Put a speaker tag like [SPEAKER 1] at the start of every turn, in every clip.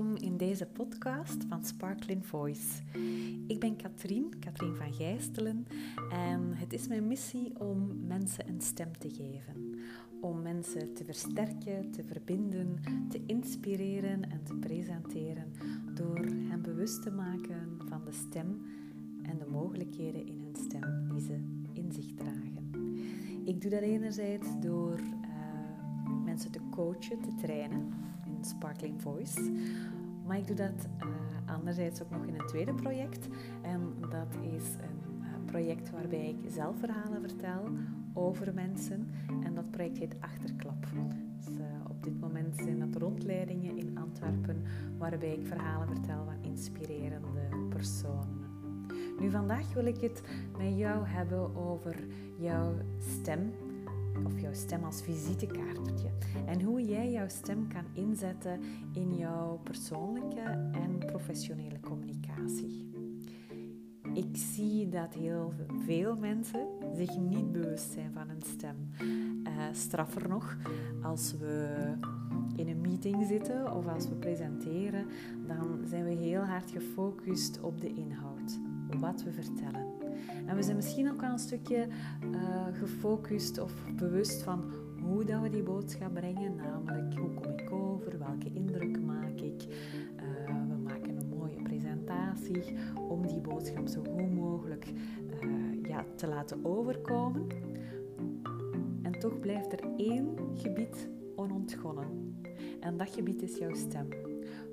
[SPEAKER 1] welkom in deze podcast van Sparkling Voice. Ik ben Katrien, Katrien van Gijstelen, en het is mijn missie om mensen een stem te geven. Om mensen te versterken, te verbinden, te inspireren en te presenteren door hen bewust te maken van de stem en de mogelijkheden in hun stem die ze in zich dragen. Ik doe dat enerzijds door uh, mensen te coachen, te trainen Sparkling Voice. Maar ik doe dat uh, anderzijds ook nog in een tweede project. En dat is een uh, project waarbij ik zelf verhalen vertel over mensen. En dat project heet Achterklap. Dus, uh, op dit moment zijn dat rondleidingen in Antwerpen waarbij ik verhalen vertel van inspirerende personen. Nu, vandaag wil ik het met jou hebben over jouw stem of jouw stem als visitekaartje. En hoe jij jouw stem kan inzetten in jouw persoonlijke en professionele communicatie. Ik zie dat heel veel mensen zich niet bewust zijn van hun stem. Uh, straffer nog, als we in een meeting zitten of als we presenteren, dan zijn we heel hard gefocust op de inhoud, wat we vertellen. En we zijn misschien ook wel een stukje uh, gefocust of bewust van hoe dat we die boodschap brengen. Namelijk, hoe kom ik over? Welke indruk maak ik? Uh, we maken een mooie presentatie om die boodschap zo goed mogelijk uh, ja, te laten overkomen. En toch blijft er één gebied onontgonnen. En dat gebied is jouw stem.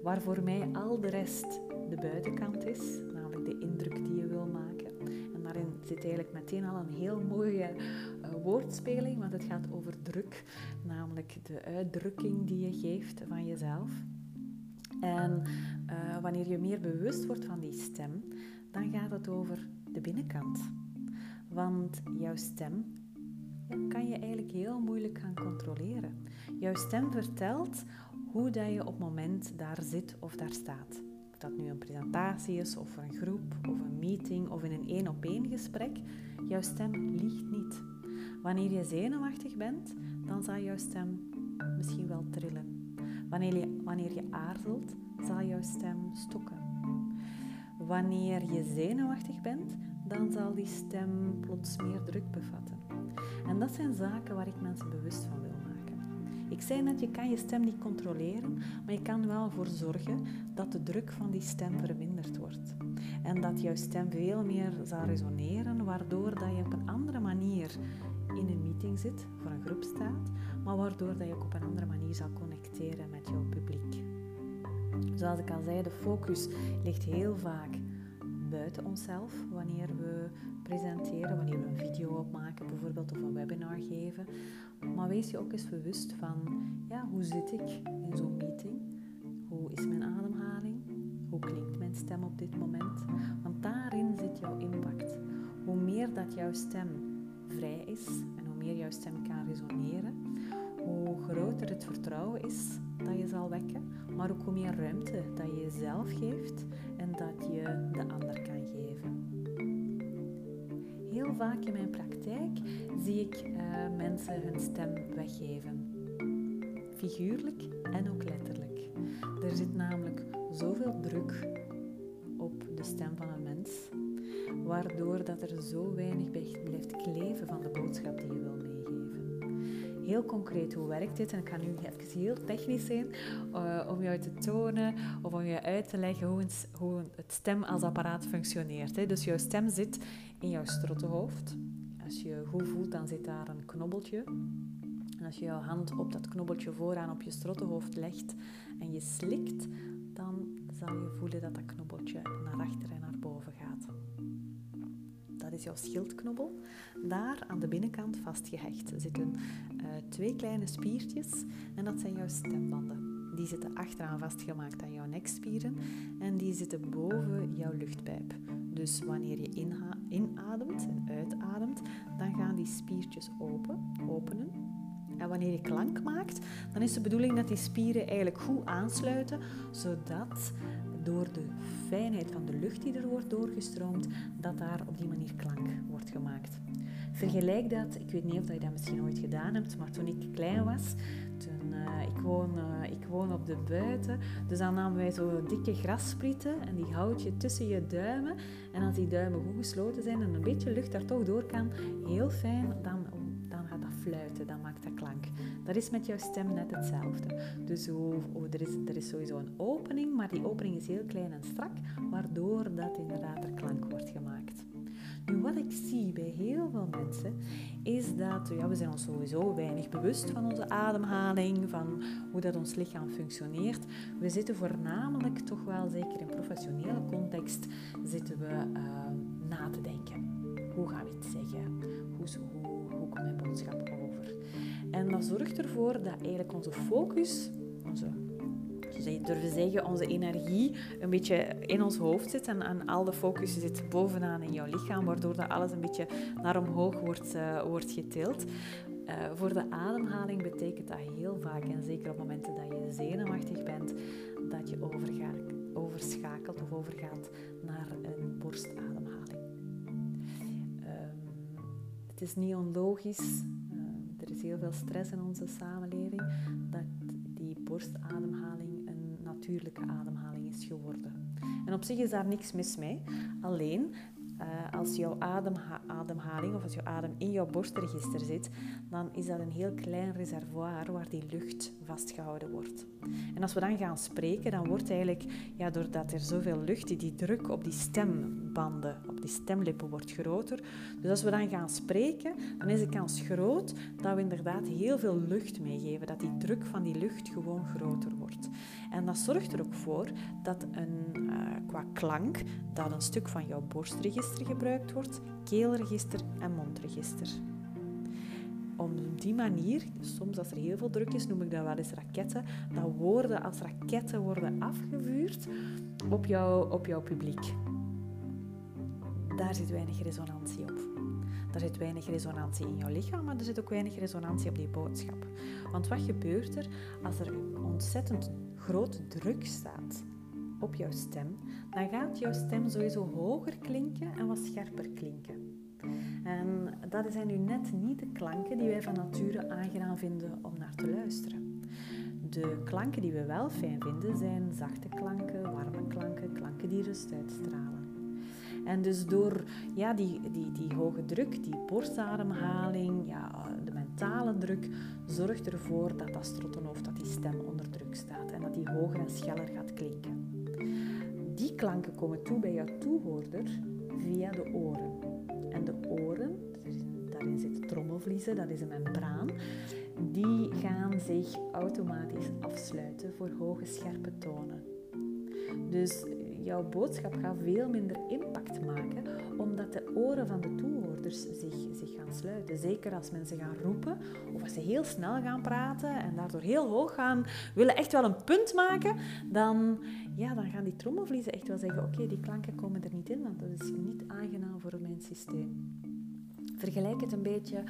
[SPEAKER 1] Waar voor mij al de rest de buitenkant is, indruk die je wil maken daarin zit eigenlijk meteen al een heel mooie uh, woordspeling, want het gaat over druk, namelijk de uitdrukking die je geeft van jezelf. En uh, wanneer je meer bewust wordt van die stem, dan gaat het over de binnenkant. Want jouw stem kan je eigenlijk heel moeilijk gaan controleren. Jouw stem vertelt hoe dat je op het moment daar zit of daar staat. Dat nu een presentatie is, of een groep, of een meeting, of in een één-op-één gesprek, jouw stem liegt niet. Wanneer je zenuwachtig bent, dan zal jouw stem misschien wel trillen. Wanneer je, wanneer je aarzelt, zal jouw stem stokken. Wanneer je zenuwachtig bent, dan zal die stem plots meer druk bevatten. En dat zijn zaken waar ik mensen bewust van wil ik zei net, je kan je stem niet controleren, maar je kan wel voor zorgen dat de druk van die stem verminderd wordt. En dat jouw stem veel meer zal resoneren, waardoor dat je op een andere manier in een meeting zit, voor een groep staat, maar waardoor dat je ook op een andere manier zal connecteren met jouw publiek. Zoals ik al zei, de focus ligt heel vaak buiten onszelf wanneer we presenteren, wanneer we een video opmaken bijvoorbeeld of een webinar geven. Maar wees je ook eens bewust van, ja, hoe zit ik in zo'n meeting? Hoe is mijn ademhaling? Hoe klinkt mijn stem op dit moment? Want daarin zit jouw impact. Hoe meer dat jouw stem vrij is en hoe meer jouw stem kan resoneren, hoe groter het vertrouwen is dat je zal wekken, maar ook hoe meer ruimte dat je jezelf geeft en dat je de ander kan geven. Vaak in mijn praktijk zie ik uh, mensen hun stem weggeven. Figuurlijk en ook letterlijk. Er zit namelijk zoveel druk op de stem van een mens, waardoor dat er zo weinig blijft kleven van de boodschap die je wil heel concreet hoe werkt dit. En ik ga nu even heel technisch zijn uh, om jou te tonen of om je uit te leggen hoe, hoe het stem als apparaat functioneert. Hè. Dus jouw stem zit in jouw strottenhoofd. Als je goed voelt, dan zit daar een knobbeltje. En als je jouw hand op dat knobbeltje vooraan op je strottenhoofd legt en je slikt, dan zal je voelen dat dat knobbeltje naar achter en naar boven gaat is jouw schildknobbel. Daar aan de binnenkant vastgehecht zitten uh, twee kleine spiertjes en dat zijn jouw stembanden. Die zitten achteraan vastgemaakt aan jouw nekspieren en die zitten boven jouw luchtpijp. Dus wanneer je inademt en uitademt, dan gaan die spiertjes open, openen. En wanneer je klank maakt, dan is de bedoeling dat die spieren eigenlijk goed aansluiten, zodat door de fijnheid van de lucht die er wordt doorgestroomd, dat daar op die manier klank wordt gemaakt. Vergelijk dat, ik weet niet of je dat misschien ooit gedaan hebt, maar toen ik klein was, toen uh, ik, woon, uh, ik woon op de buiten. Dus dan namen wij zo dikke grassprieten en die houd je tussen je duimen. En als die duimen goed gesloten zijn en een beetje lucht daar toch door kan, heel fijn, dan, fluiten, dan maakt dat klank. Dat is met jouw stem net hetzelfde. Dus hoe, er, is, er is sowieso een opening, maar die opening is heel klein en strak, waardoor dat inderdaad er klank wordt gemaakt. Nu, wat ik zie bij heel veel mensen, is dat ja, we zijn ons sowieso weinig bewust van onze ademhaling, van hoe dat ons lichaam functioneert. We zitten voornamelijk, toch wel zeker in professionele context, zitten we uh, na te denken. Hoe gaan we iets zeggen? Hoe En dat zorgt ervoor dat eigenlijk onze focus, onze durven zeggen, onze energie een beetje in ons hoofd zit en, en al de focus zit bovenaan in jouw lichaam, waardoor dat alles een beetje naar omhoog wordt, uh, wordt getild. Uh, voor de ademhaling betekent dat heel vaak, en zeker op momenten dat je zenuwachtig bent, dat je overgaat, overschakelt of overgaat naar een borstademhaling. Um, het is niet onlogisch, er is heel veel stress in onze samenleving, dat die borstademhaling natuurlijke ademhaling is geworden. En op zich is daar niks mis mee. Alleen uh, als jouw ademha ademhaling of als jouw adem in jouw borstregister zit, dan is dat een heel klein reservoir waar die lucht vastgehouden wordt. En als we dan gaan spreken, dan wordt eigenlijk, ja, doordat er zoveel lucht, die, die druk op die stembanden, die stemlippen wordt groter. Dus als we dan gaan spreken, dan is de kans groot dat we inderdaad heel veel lucht meegeven, dat die druk van die lucht gewoon groter wordt. En dat zorgt er ook voor dat een, uh, qua klank, dat een stuk van jouw borstregister gebruikt wordt, keelregister en mondregister op die manier, soms als er heel veel druk is, noem ik dat wel eens raketten, dat woorden als raketten worden afgevuurd op, jou, op jouw publiek. Daar zit weinig resonantie op. Daar zit weinig resonantie in jouw lichaam, maar er zit ook weinig resonantie op die boodschap. Want wat gebeurt er als er ontzettend grote druk staat op jouw stem? Dan gaat jouw stem sowieso hoger klinken en wat scherper klinken. En dat zijn nu net niet de klanken die wij van nature aangenaam vinden om naar te luisteren. De klanken die we wel fijn vinden zijn zachte klanken, warme klanken, klanken die rust uitstralen. En dus door ja, die, die, die hoge druk, die borstademhaling, ja, de mentale druk, zorgt ervoor dat dat strottenhoofd, dat die stem onder druk staat en dat die hoger en scheller gaat klinken. Die klanken komen toe bij jouw toehoorder via de oren. En de oren, daarin zit trommelvliezen, dat is een membraan, die gaan zich automatisch afsluiten voor hoge scherpe tonen. Dus jouw boodschap gaat veel minder impact maken, omdat de oren van de toehoorders zich, zich gaan sluiten. Zeker als mensen gaan roepen of als ze heel snel gaan praten en daardoor heel hoog gaan, willen echt wel een punt maken, dan, ja, dan gaan die trommelvliezen echt wel zeggen, oké, die klanken komen er niet in, want dat is niet aangenaam voor mijn systeem. Vergelijk het een beetje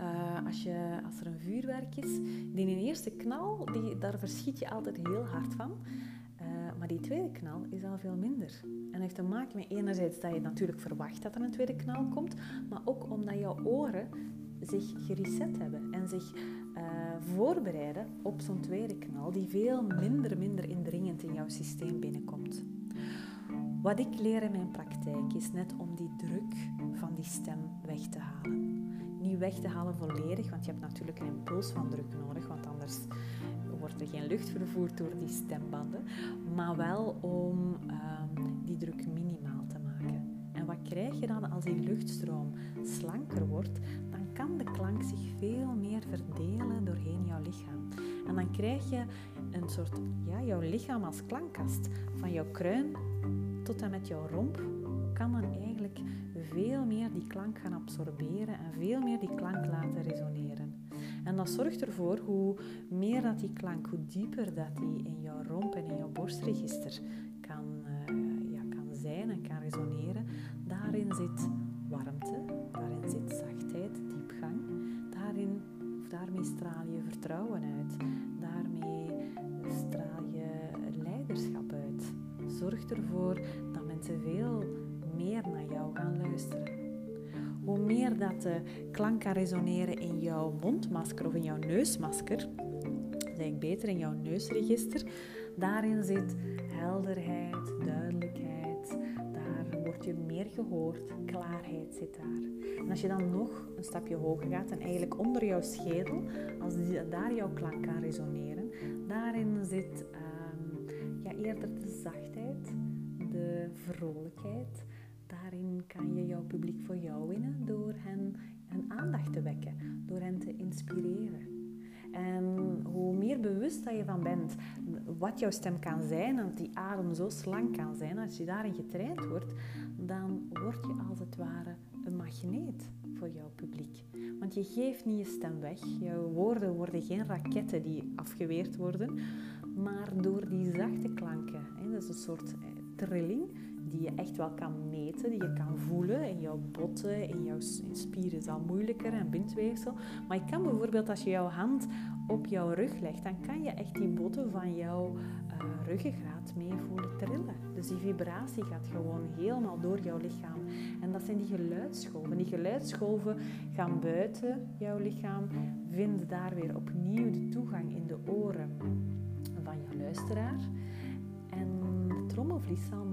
[SPEAKER 1] uh, als, je, als er een vuurwerk is. Die eerste knal, die, daar verschiet je altijd heel hard van. Maar die tweede knal is al veel minder. En heeft te maken met enerzijds dat je natuurlijk verwacht dat er een tweede knal komt, maar ook omdat jouw oren zich gereset hebben en zich uh, voorbereiden op zo'n tweede knal die veel minder, minder indringend in jouw systeem binnenkomt. Wat ik leer in mijn praktijk is net om die druk van die stem weg te halen. Niet weg te halen volledig, want je hebt natuurlijk een impuls van druk nodig, want anders wordt er geen lucht vervoerd door die stembanden. Maar wel om ehm, die druk minimaal te maken. En wat krijg je dan als die luchtstroom slanker wordt? Dan kan de klank zich veel meer verdelen doorheen jouw lichaam. En dan krijg je een soort, ja, jouw lichaam als klankkast. Van jouw kruin tot en met jouw romp kan dan eigenlijk veel meer die klank gaan absorberen en veel meer die klank laten resoneren. En dat zorgt ervoor hoe meer dat die klank, hoe dieper dat die in jouw romp en in jouw borstregister kan, uh, ja, kan zijn en kan resoneren. Daarin zit warmte, daarin zit zachtheid, diepgang. Daarin, of daarmee straal je vertrouwen uit. Daarmee straal je leiderschap uit. Zorg ervoor dat mensen veel meer naar jou gaan luisteren. Hoe meer dat de klank kan resoneren in jouw mondmasker of in jouw neusmasker, eigenlijk beter in jouw neusregister. Daarin zit helderheid, duidelijkheid. Daar word je meer gehoord. Klaarheid zit daar. En als je dan nog een stapje hoger gaat en eigenlijk onder jouw schedel, als daar jouw klank kan resoneren, daarin zit um, ja, eerder de zachtheid, de vrolijkheid. Daarin kan je jouw publiek voor jou winnen door hen hun aandacht te wekken, door hen te inspireren. En hoe meer bewust dat je van bent wat jouw stem kan zijn en die adem zo slank kan zijn, als je daarin getraind wordt, dan word je als het ware een magneet voor jouw publiek. Want je geeft niet je stem weg. Jouw woorden worden geen raketten die afgeweerd worden, maar door die zachte klanken. Hè, dat is een soort eh, trilling die je echt wel kan meten, die je kan voelen in jouw botten, in jouw spieren is al moeilijker en bindweefsel. Maar je kan bijvoorbeeld als je jouw hand op jouw rug legt, dan kan je echt die botten van jouw uh, ruggengraat mee voelen trillen. Dus die vibratie gaat gewoon helemaal door jouw lichaam. En dat zijn die geluidsgolven. Die geluidsgolven gaan buiten jouw lichaam, vinden daar weer opnieuw de toegang in de oren van jouw luisteraar. En de trommelvlies zal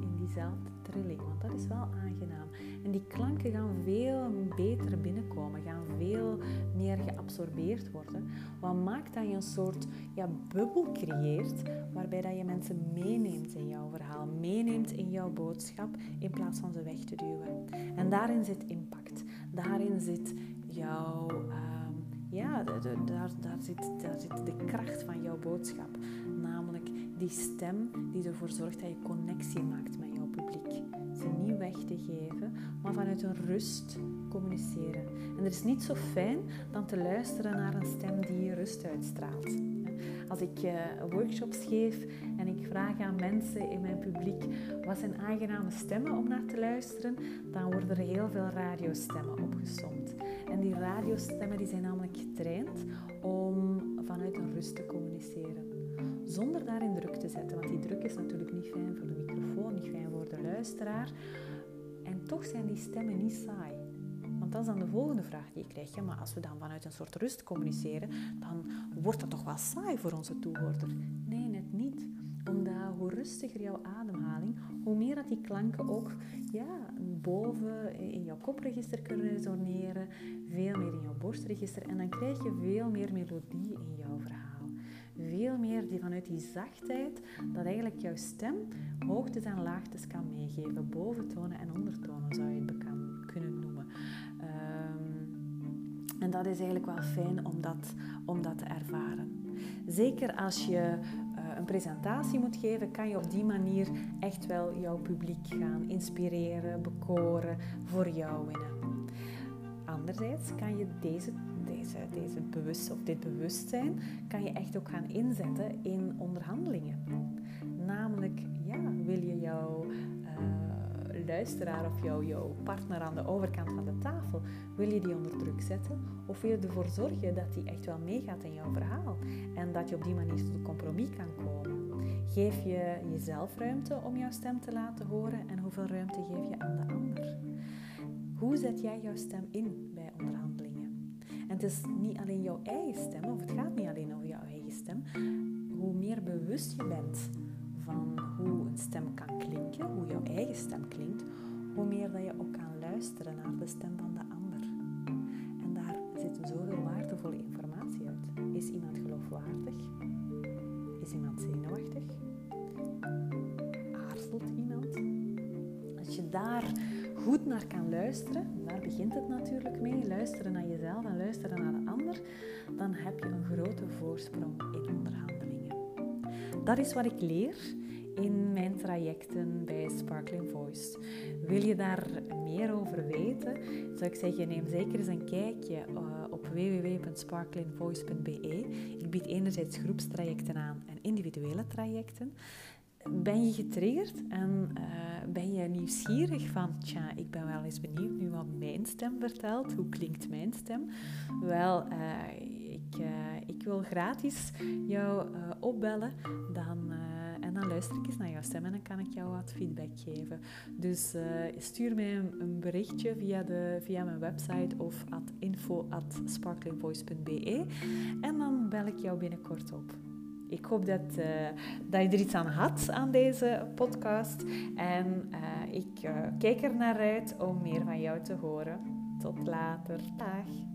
[SPEAKER 1] in diezelfde trilling, want dat is wel aangenaam. En die klanken gaan veel beter binnenkomen, gaan veel meer geabsorbeerd worden. Wat maakt dat je een soort ja, bubbel creëert, waarbij dat je mensen meeneemt in jouw verhaal, meeneemt in jouw boodschap, in plaats van ze weg te duwen. En daarin zit impact, daarin zit jouw... Ehm, ja, daar, daar, zit, daar zit de kracht van jouw boodschap. Die stem die ervoor zorgt dat je connectie maakt met jouw publiek. Ze niet weg te geven, maar vanuit een rust communiceren. En er is niet zo fijn dan te luisteren naar een stem die rust uitstraalt. Als ik uh, workshops geef en ik vraag aan mensen in mijn publiek wat zijn aangename stemmen om naar te luisteren, dan worden er heel veel radiostemmen opgesomd. En die radiostemmen die zijn namelijk getraind om vanuit een rust te communiceren. Zonder daarin druk te zetten, want die druk is natuurlijk niet fijn voor de microfoon, niet fijn voor de luisteraar. En toch zijn die stemmen niet saai. Want dat is dan de volgende vraag die je krijgt. Ja, maar als we dan vanuit een soort rust communiceren, dan wordt dat toch wel saai voor onze toehoorder? Nee, net niet. Omdat hoe rustiger jouw ademhaling, hoe meer dat die klanken ook ja, boven in jouw kopregister kunnen resoneren, veel meer in jouw borstregister. En dan krijg je veel meer melodie. Veel meer die vanuit die zachtheid, dat eigenlijk jouw stem hoogtes en laagtes kan meegeven. Boventonen en ondertonen zou je het kunnen noemen. Ehm, en dat is eigenlijk wel fijn om dat, om dat te ervaren. Zeker als je eh, een presentatie moet geven, kan je op die manier echt wel jouw publiek gaan inspireren, bekoren, voor jou winnen. Anderzijds kan je deze, deze, deze bewust, of dit bewustzijn kan je echt ook gaan inzetten in onderhandelingen. Namelijk, ja, wil je jouw uh, luisteraar of jouw, jouw partner aan de overkant van de tafel, wil je die onder druk zetten? Of wil je ervoor zorgen dat die echt wel meegaat in jouw verhaal? En dat je op die manier tot een compromis kan komen? Geef je jezelf ruimte om jouw stem te laten horen en hoeveel ruimte geef je aan de ander? Hoe zet jij jouw stem in? En het is niet alleen jouw eigen stem, of het gaat niet alleen over jouw eigen stem. Hoe meer bewust je bent van hoe een stem kan klinken, hoe jouw eigen stem klinkt, hoe meer dat je ook kan luisteren naar de stem van de ander. En daar zit zoveel waardevolle informatie uit. Is iemand geloofwaardig? Is iemand zenuwachtig? Aarzelt iemand? Als je daar goed naar kan luisteren, daar begint het natuurlijk mee, luisteren naar jezelf en luisteren naar de ander, dan heb je een grote voorsprong in onderhandelingen. Dat is wat ik leer in mijn trajecten bij Sparkling Voice. Wil je daar meer over weten, zou ik zeggen, neem zeker eens een kijkje uh, op www.sparklingvoice.be. Ik bied enerzijds groepstrajecten aan en individuele trajecten ben je getriggerd en uh, ben je nieuwsgierig van, tja, ik ben wel eens benieuwd nu wat mijn stem vertelt. Hoe klinkt mijn stem? Wel, uh, ik, uh, ik wil gratis jou opbellen dan, en dan luister ik eens naar jouw stem en dan kan ik jou wat feedback geven. Dus stuur mij een, een, berichtje via, de, via mijn website of at info at sparklingvoice.be en dan bel ik jou binnenkort op. Ik hoop dat, uh, dat je er iets aan had aan deze podcast. En uh, ik uh, kijk er naar uit om meer van jou te horen. Tot later. Dag.